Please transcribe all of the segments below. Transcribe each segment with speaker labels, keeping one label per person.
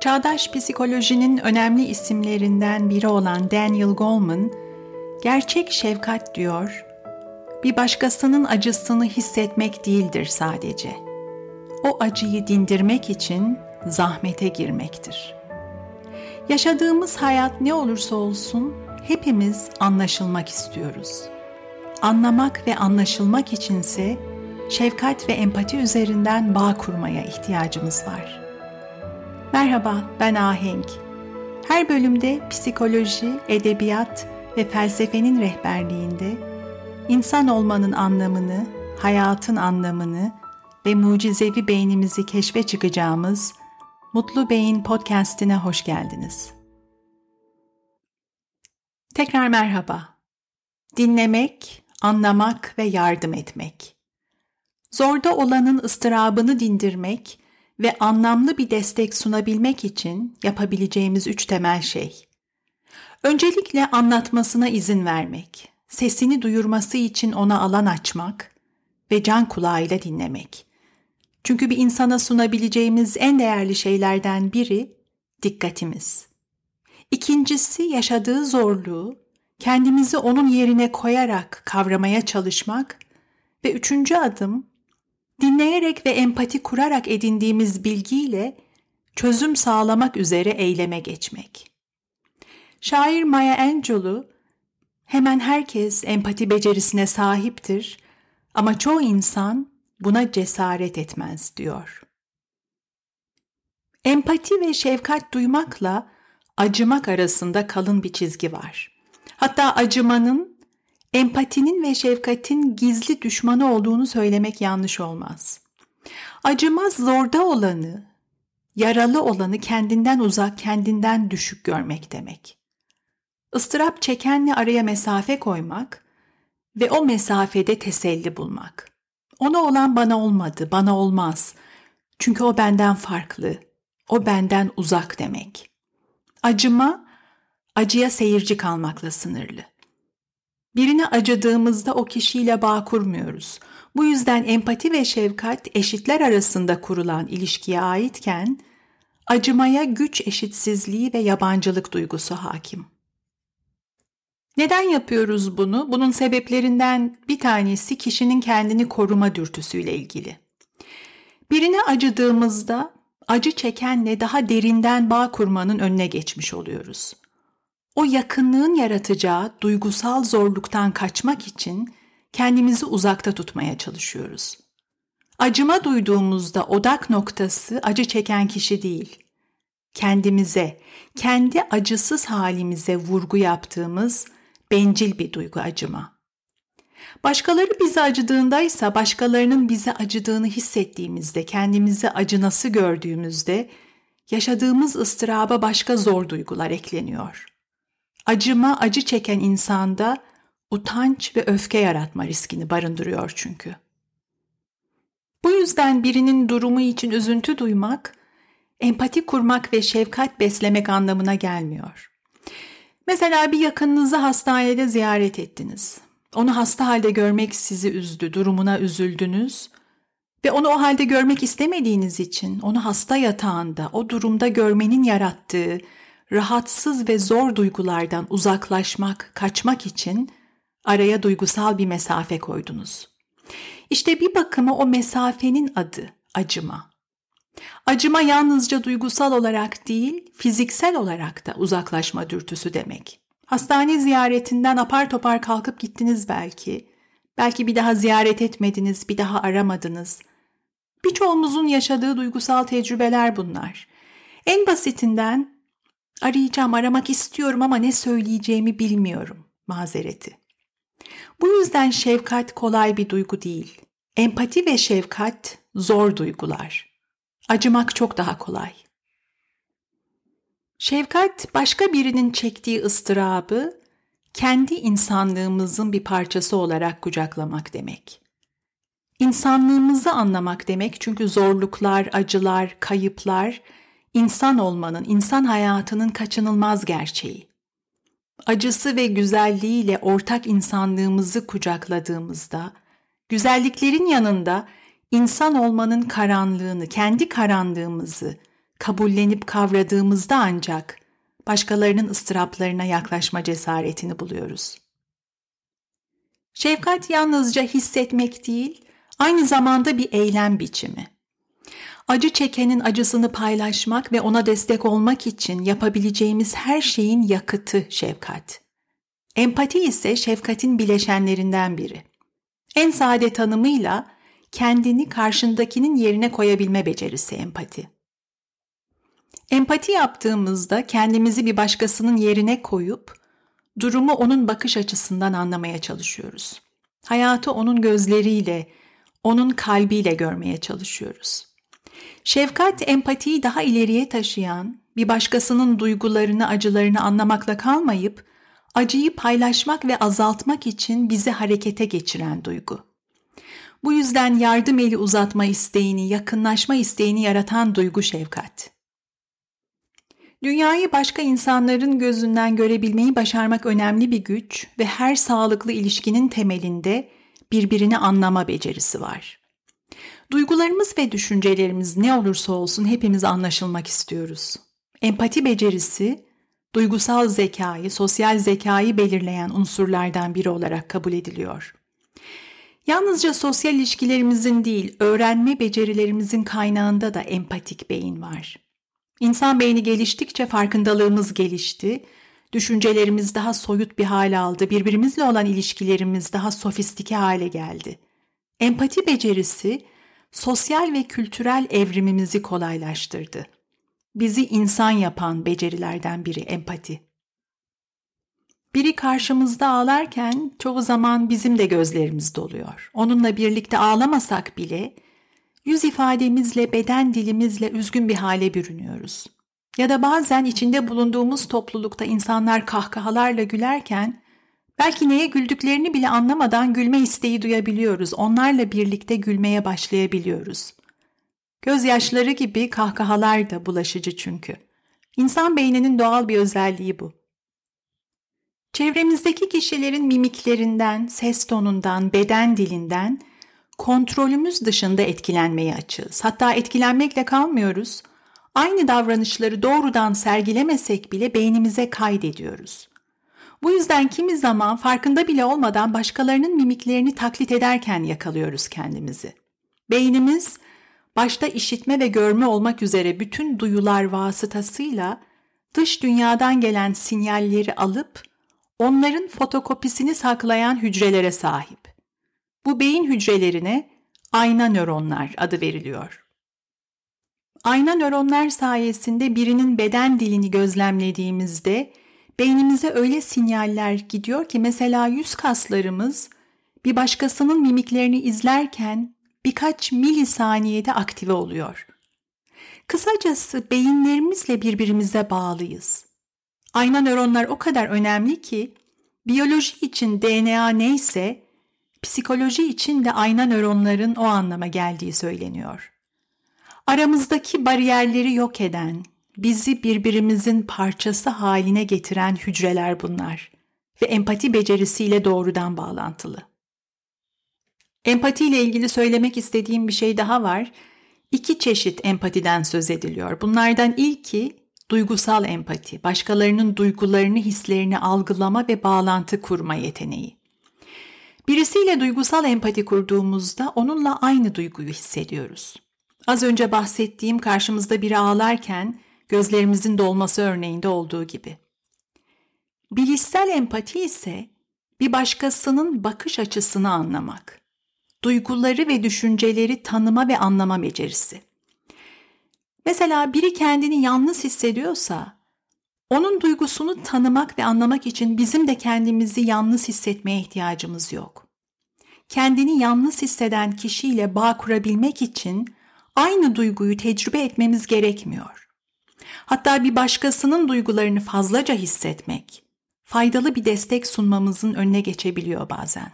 Speaker 1: Çağdaş psikolojinin önemli isimlerinden biri olan Daniel Goleman, gerçek şefkat diyor, bir başkasının acısını hissetmek değildir sadece. O acıyı dindirmek için zahmete girmektir. Yaşadığımız hayat ne olursa olsun hepimiz anlaşılmak istiyoruz. Anlamak ve anlaşılmak içinse şefkat ve empati üzerinden bağ kurmaya ihtiyacımız var. Merhaba, ben Ahenk. Her bölümde psikoloji, edebiyat ve felsefenin rehberliğinde insan olmanın anlamını, hayatın anlamını ve mucizevi beynimizi keşfe çıkacağımız Mutlu Beyin podcast'ine hoş geldiniz. Tekrar merhaba. Dinlemek, anlamak ve yardım etmek. Zorda olanın ıstırabını dindirmek ve anlamlı bir destek sunabilmek için yapabileceğimiz üç temel şey. Öncelikle anlatmasına izin vermek, sesini duyurması için ona alan açmak ve can kulağıyla dinlemek. Çünkü bir insana sunabileceğimiz en değerli şeylerden biri dikkatimiz. İkincisi yaşadığı zorluğu kendimizi onun yerine koyarak kavramaya çalışmak ve üçüncü adım dinleyerek ve empati kurarak edindiğimiz bilgiyle çözüm sağlamak üzere eyleme geçmek. Şair Maya Angelou, hemen herkes empati becerisine sahiptir ama çoğu insan buna cesaret etmez diyor. Empati ve şefkat duymakla acımak arasında kalın bir çizgi var. Hatta acımanın empatinin ve şefkatin gizli düşmanı olduğunu söylemek yanlış olmaz. Acımaz zorda olanı, yaralı olanı kendinden uzak, kendinden düşük görmek demek. Istırap çekenle araya mesafe koymak ve o mesafede teselli bulmak. Ona olan bana olmadı, bana olmaz. Çünkü o benden farklı, o benden uzak demek. Acıma, acıya seyirci kalmakla sınırlı. Birine acıdığımızda o kişiyle bağ kurmuyoruz. Bu yüzden empati ve şefkat eşitler arasında kurulan ilişkiye aitken acımaya güç eşitsizliği ve yabancılık duygusu hakim. Neden yapıyoruz bunu? Bunun sebeplerinden bir tanesi kişinin kendini koruma dürtüsüyle ilgili. Birine acıdığımızda acı çekenle daha derinden bağ kurmanın önüne geçmiş oluyoruz. O yakınlığın yaratacağı duygusal zorluktan kaçmak için kendimizi uzakta tutmaya çalışıyoruz. Acıma duyduğumuzda odak noktası acı çeken kişi değil. Kendimize, kendi acısız halimize vurgu yaptığımız bencil bir duygu acıma. Başkaları bize acıdığındaysa başkalarının bize acıdığını hissettiğimizde, kendimizi acınası gördüğümüzde yaşadığımız ıstıraba başka zor duygular ekleniyor. Acıma acı çeken insanda utanç ve öfke yaratma riskini barındırıyor çünkü. Bu yüzden birinin durumu için üzüntü duymak, empati kurmak ve şefkat beslemek anlamına gelmiyor. Mesela bir yakınınızı hastanede ziyaret ettiniz. Onu hasta halde görmek sizi üzdü, durumuna üzüldünüz ve onu o halde görmek istemediğiniz için onu hasta yatağında, o durumda görmenin yarattığı rahatsız ve zor duygulardan uzaklaşmak, kaçmak için araya duygusal bir mesafe koydunuz. İşte bir bakıma o mesafenin adı acıma. Acıma yalnızca duygusal olarak değil, fiziksel olarak da uzaklaşma dürtüsü demek. Hastane ziyaretinden apar topar kalkıp gittiniz belki. Belki bir daha ziyaret etmediniz, bir daha aramadınız. Birçoğumuzun yaşadığı duygusal tecrübeler bunlar. En basitinden Arayacağım, aramak istiyorum ama ne söyleyeceğimi bilmiyorum mazereti. Bu yüzden şefkat kolay bir duygu değil. Empati ve şefkat zor duygular. Acımak çok daha kolay. Şefkat başka birinin çektiği ıstırabı kendi insanlığımızın bir parçası olarak kucaklamak demek. İnsanlığımızı anlamak demek çünkü zorluklar, acılar, kayıplar insan olmanın, insan hayatının kaçınılmaz gerçeği. Acısı ve güzelliğiyle ortak insanlığımızı kucakladığımızda, güzelliklerin yanında insan olmanın karanlığını, kendi karanlığımızı, kabullenip kavradığımızda ancak başkalarının ıstıraplarına yaklaşma cesaretini buluyoruz. Şefkat yalnızca hissetmek değil, aynı zamanda bir eylem biçimi. Acı çekenin acısını paylaşmak ve ona destek olmak için yapabileceğimiz her şeyin yakıtı şefkat. Empati ise şefkatin bileşenlerinden biri. En sade tanımıyla kendini karşındakinin yerine koyabilme becerisi empati. Empati yaptığımızda kendimizi bir başkasının yerine koyup durumu onun bakış açısından anlamaya çalışıyoruz. Hayatı onun gözleriyle, onun kalbiyle görmeye çalışıyoruz. Şefkat empatiyi daha ileriye taşıyan, bir başkasının duygularını, acılarını anlamakla kalmayıp acıyı paylaşmak ve azaltmak için bizi harekete geçiren duygu. Bu yüzden yardım eli uzatma isteğini, yakınlaşma isteğini yaratan duygu şefkat. Dünyayı başka insanların gözünden görebilmeyi başarmak önemli bir güç ve her sağlıklı ilişkinin temelinde birbirini anlama becerisi var. Duygularımız ve düşüncelerimiz ne olursa olsun hepimiz anlaşılmak istiyoruz. Empati becerisi, duygusal zekayı, sosyal zekayı belirleyen unsurlardan biri olarak kabul ediliyor. Yalnızca sosyal ilişkilerimizin değil, öğrenme becerilerimizin kaynağında da empatik beyin var. İnsan beyni geliştikçe farkındalığımız gelişti, düşüncelerimiz daha soyut bir hale aldı, birbirimizle olan ilişkilerimiz daha sofistike hale geldi. Empati becerisi sosyal ve kültürel evrimimizi kolaylaştırdı. Bizi insan yapan becerilerden biri empati. Biri karşımızda ağlarken çoğu zaman bizim de gözlerimiz doluyor. Onunla birlikte ağlamasak bile yüz ifademizle, beden dilimizle üzgün bir hale bürünüyoruz. Ya da bazen içinde bulunduğumuz toplulukta insanlar kahkahalarla gülerken belki neye güldüklerini bile anlamadan gülme isteği duyabiliyoruz. Onlarla birlikte gülmeye başlayabiliyoruz. Gözyaşları gibi kahkahalar da bulaşıcı çünkü. İnsan beyninin doğal bir özelliği bu. Çevremizdeki kişilerin mimiklerinden, ses tonundan, beden dilinden kontrolümüz dışında etkilenmeye açığız. Hatta etkilenmekle kalmıyoruz. Aynı davranışları doğrudan sergilemesek bile beynimize kaydediyoruz. Bu yüzden kimi zaman farkında bile olmadan başkalarının mimiklerini taklit ederken yakalıyoruz kendimizi. Beynimiz başta işitme ve görme olmak üzere bütün duyular vasıtasıyla dış dünyadan gelen sinyalleri alıp onların fotokopisini saklayan hücrelere sahip. Bu beyin hücrelerine ayna nöronlar adı veriliyor. Ayna nöronlar sayesinde birinin beden dilini gözlemlediğimizde beynimize öyle sinyaller gidiyor ki mesela yüz kaslarımız bir başkasının mimiklerini izlerken birkaç milisaniyede aktive oluyor. Kısacası beyinlerimizle birbirimize bağlıyız. Ayna nöronlar o kadar önemli ki biyoloji için DNA neyse psikoloji için de ayna nöronların o anlama geldiği söyleniyor. Aramızdaki bariyerleri yok eden, bizi birbirimizin parçası haline getiren hücreler bunlar ve empati becerisiyle doğrudan bağlantılı. Empati ile ilgili söylemek istediğim bir şey daha var. İki çeşit empatiden söz ediliyor. Bunlardan ilki duygusal empati, başkalarının duygularını, hislerini algılama ve bağlantı kurma yeteneği. Birisiyle duygusal empati kurduğumuzda onunla aynı duyguyu hissediyoruz. Az önce bahsettiğim karşımızda biri ağlarken gözlerimizin dolması örneğinde olduğu gibi. Bilişsel empati ise bir başkasının bakış açısını anlamak. Duyguları ve düşünceleri tanıma ve anlama becerisi. Mesela biri kendini yalnız hissediyorsa, onun duygusunu tanımak ve anlamak için bizim de kendimizi yalnız hissetmeye ihtiyacımız yok. Kendini yalnız hisseden kişiyle bağ kurabilmek için aynı duyguyu tecrübe etmemiz gerekmiyor. Hatta bir başkasının duygularını fazlaca hissetmek, faydalı bir destek sunmamızın önüne geçebiliyor bazen.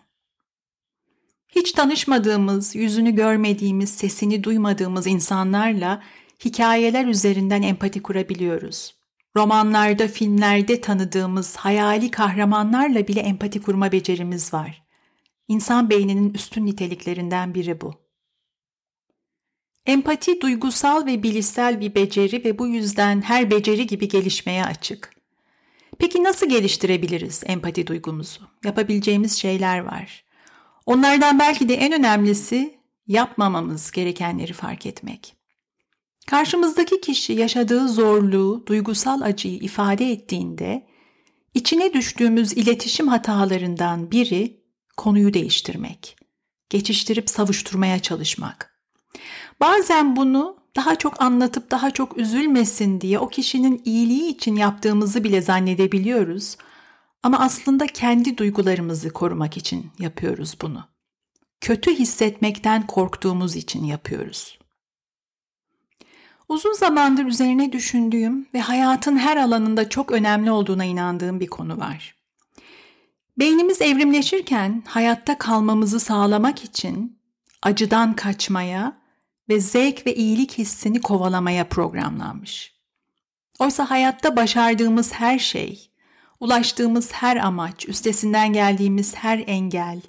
Speaker 1: Hiç tanışmadığımız, yüzünü görmediğimiz, sesini duymadığımız insanlarla hikayeler üzerinden empati kurabiliyoruz. Romanlarda, filmlerde tanıdığımız hayali kahramanlarla bile empati kurma becerimiz var. İnsan beyninin üstün niteliklerinden biri bu. Empati duygusal ve bilişsel bir beceri ve bu yüzden her beceri gibi gelişmeye açık. Peki nasıl geliştirebiliriz empati duygumuzu? Yapabileceğimiz şeyler var. Onlardan belki de en önemlisi yapmamamız gerekenleri fark etmek. Karşımızdaki kişi yaşadığı zorluğu, duygusal acıyı ifade ettiğinde içine düştüğümüz iletişim hatalarından biri konuyu değiştirmek, geçiştirip savuşturmaya çalışmak. Bazen bunu daha çok anlatıp daha çok üzülmesin diye o kişinin iyiliği için yaptığımızı bile zannedebiliyoruz ama aslında kendi duygularımızı korumak için yapıyoruz bunu. Kötü hissetmekten korktuğumuz için yapıyoruz. Uzun zamandır üzerine düşündüğüm ve hayatın her alanında çok önemli olduğuna inandığım bir konu var. Beynimiz evrimleşirken hayatta kalmamızı sağlamak için acıdan kaçmaya ve zevk ve iyilik hissini kovalamaya programlanmış. Oysa hayatta başardığımız her şey, ulaştığımız her amaç, üstesinden geldiğimiz her engel,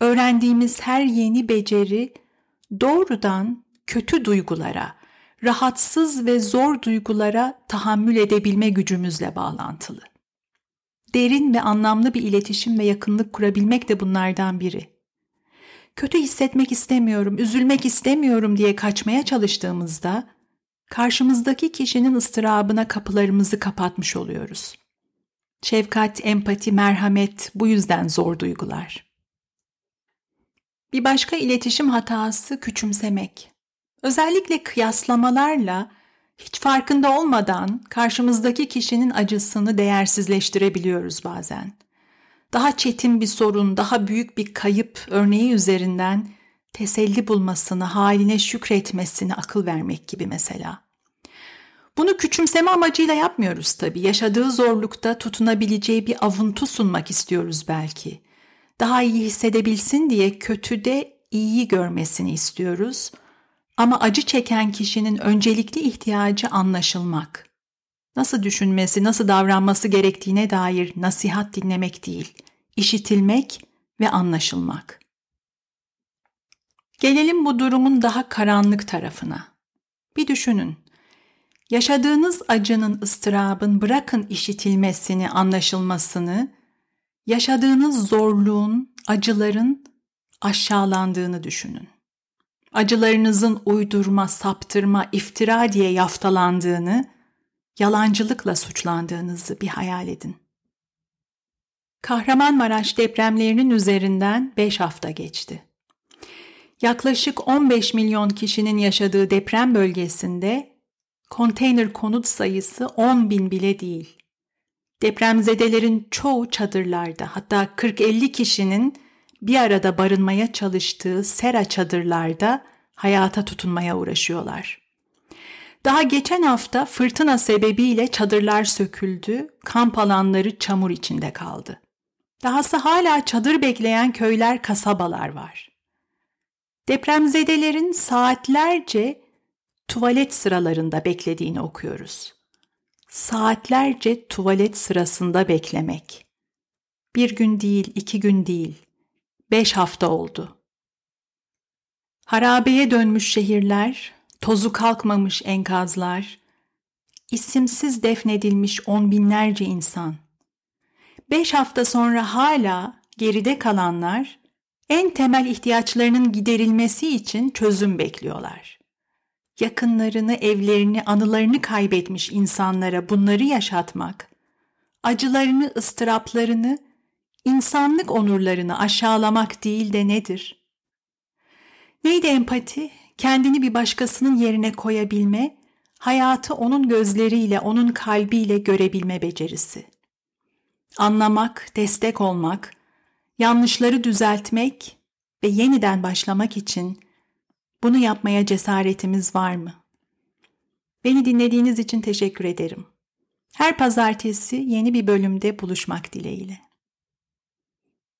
Speaker 1: öğrendiğimiz her yeni beceri doğrudan kötü duygulara, rahatsız ve zor duygulara tahammül edebilme gücümüzle bağlantılı. Derin ve anlamlı bir iletişim ve yakınlık kurabilmek de bunlardan biri. Kötü hissetmek istemiyorum, üzülmek istemiyorum diye kaçmaya çalıştığımızda karşımızdaki kişinin ıstırabına kapılarımızı kapatmış oluyoruz. Şefkat, empati, merhamet bu yüzden zor duygular. Bir başka iletişim hatası küçümsemek. Özellikle kıyaslamalarla hiç farkında olmadan karşımızdaki kişinin acısını değersizleştirebiliyoruz bazen. Daha çetin bir sorun, daha büyük bir kayıp örneği üzerinden teselli bulmasını, haline şükretmesini akıl vermek gibi mesela. Bunu küçümseme amacıyla yapmıyoruz tabii. Yaşadığı zorlukta tutunabileceği bir avuntu sunmak istiyoruz belki. Daha iyi hissedebilsin diye kötüde iyi görmesini istiyoruz. Ama acı çeken kişinin öncelikli ihtiyacı anlaşılmak. Nasıl düşünmesi, nasıl davranması gerektiğine dair nasihat dinlemek değil, işitilmek ve anlaşılmak. Gelelim bu durumun daha karanlık tarafına. Bir düşünün. Yaşadığınız acının, ıstırabın bırakın işitilmesini, anlaşılmasını, yaşadığınız zorluğun, acıların aşağılandığını düşünün. Acılarınızın uydurma, saptırma, iftira diye yaftalandığını, yalancılıkla suçlandığınızı bir hayal edin. Kahramanmaraş depremlerinin üzerinden 5 hafta geçti. Yaklaşık 15 milyon kişinin yaşadığı deprem bölgesinde konteyner konut sayısı 10 bin bile değil. Depremzedelerin çoğu çadırlarda hatta 40-50 kişinin bir arada barınmaya çalıştığı sera çadırlarda hayata tutunmaya uğraşıyorlar. Daha geçen hafta fırtına sebebiyle çadırlar söküldü, kamp alanları çamur içinde kaldı. Dahası hala çadır bekleyen köyler, kasabalar var. Depremzedelerin saatlerce tuvalet sıralarında beklediğini okuyoruz. Saatlerce tuvalet sırasında beklemek. Bir gün değil, iki gün değil, beş hafta oldu. Harabeye dönmüş şehirler, tozu kalkmamış enkazlar, isimsiz defnedilmiş on binlerce insan. Beş hafta sonra hala geride kalanlar en temel ihtiyaçlarının giderilmesi için çözüm bekliyorlar. Yakınlarını, evlerini, anılarını kaybetmiş insanlara bunları yaşatmak, acılarını, ıstıraplarını, insanlık onurlarını aşağılamak değil de nedir? Neydi empati? Kendini bir başkasının yerine koyabilme, hayatı onun gözleriyle, onun kalbiyle görebilme becerisi. Anlamak, destek olmak, yanlışları düzeltmek ve yeniden başlamak için bunu yapmaya cesaretimiz var mı? Beni dinlediğiniz için teşekkür ederim. Her pazartesi yeni bir bölümde buluşmak dileğiyle.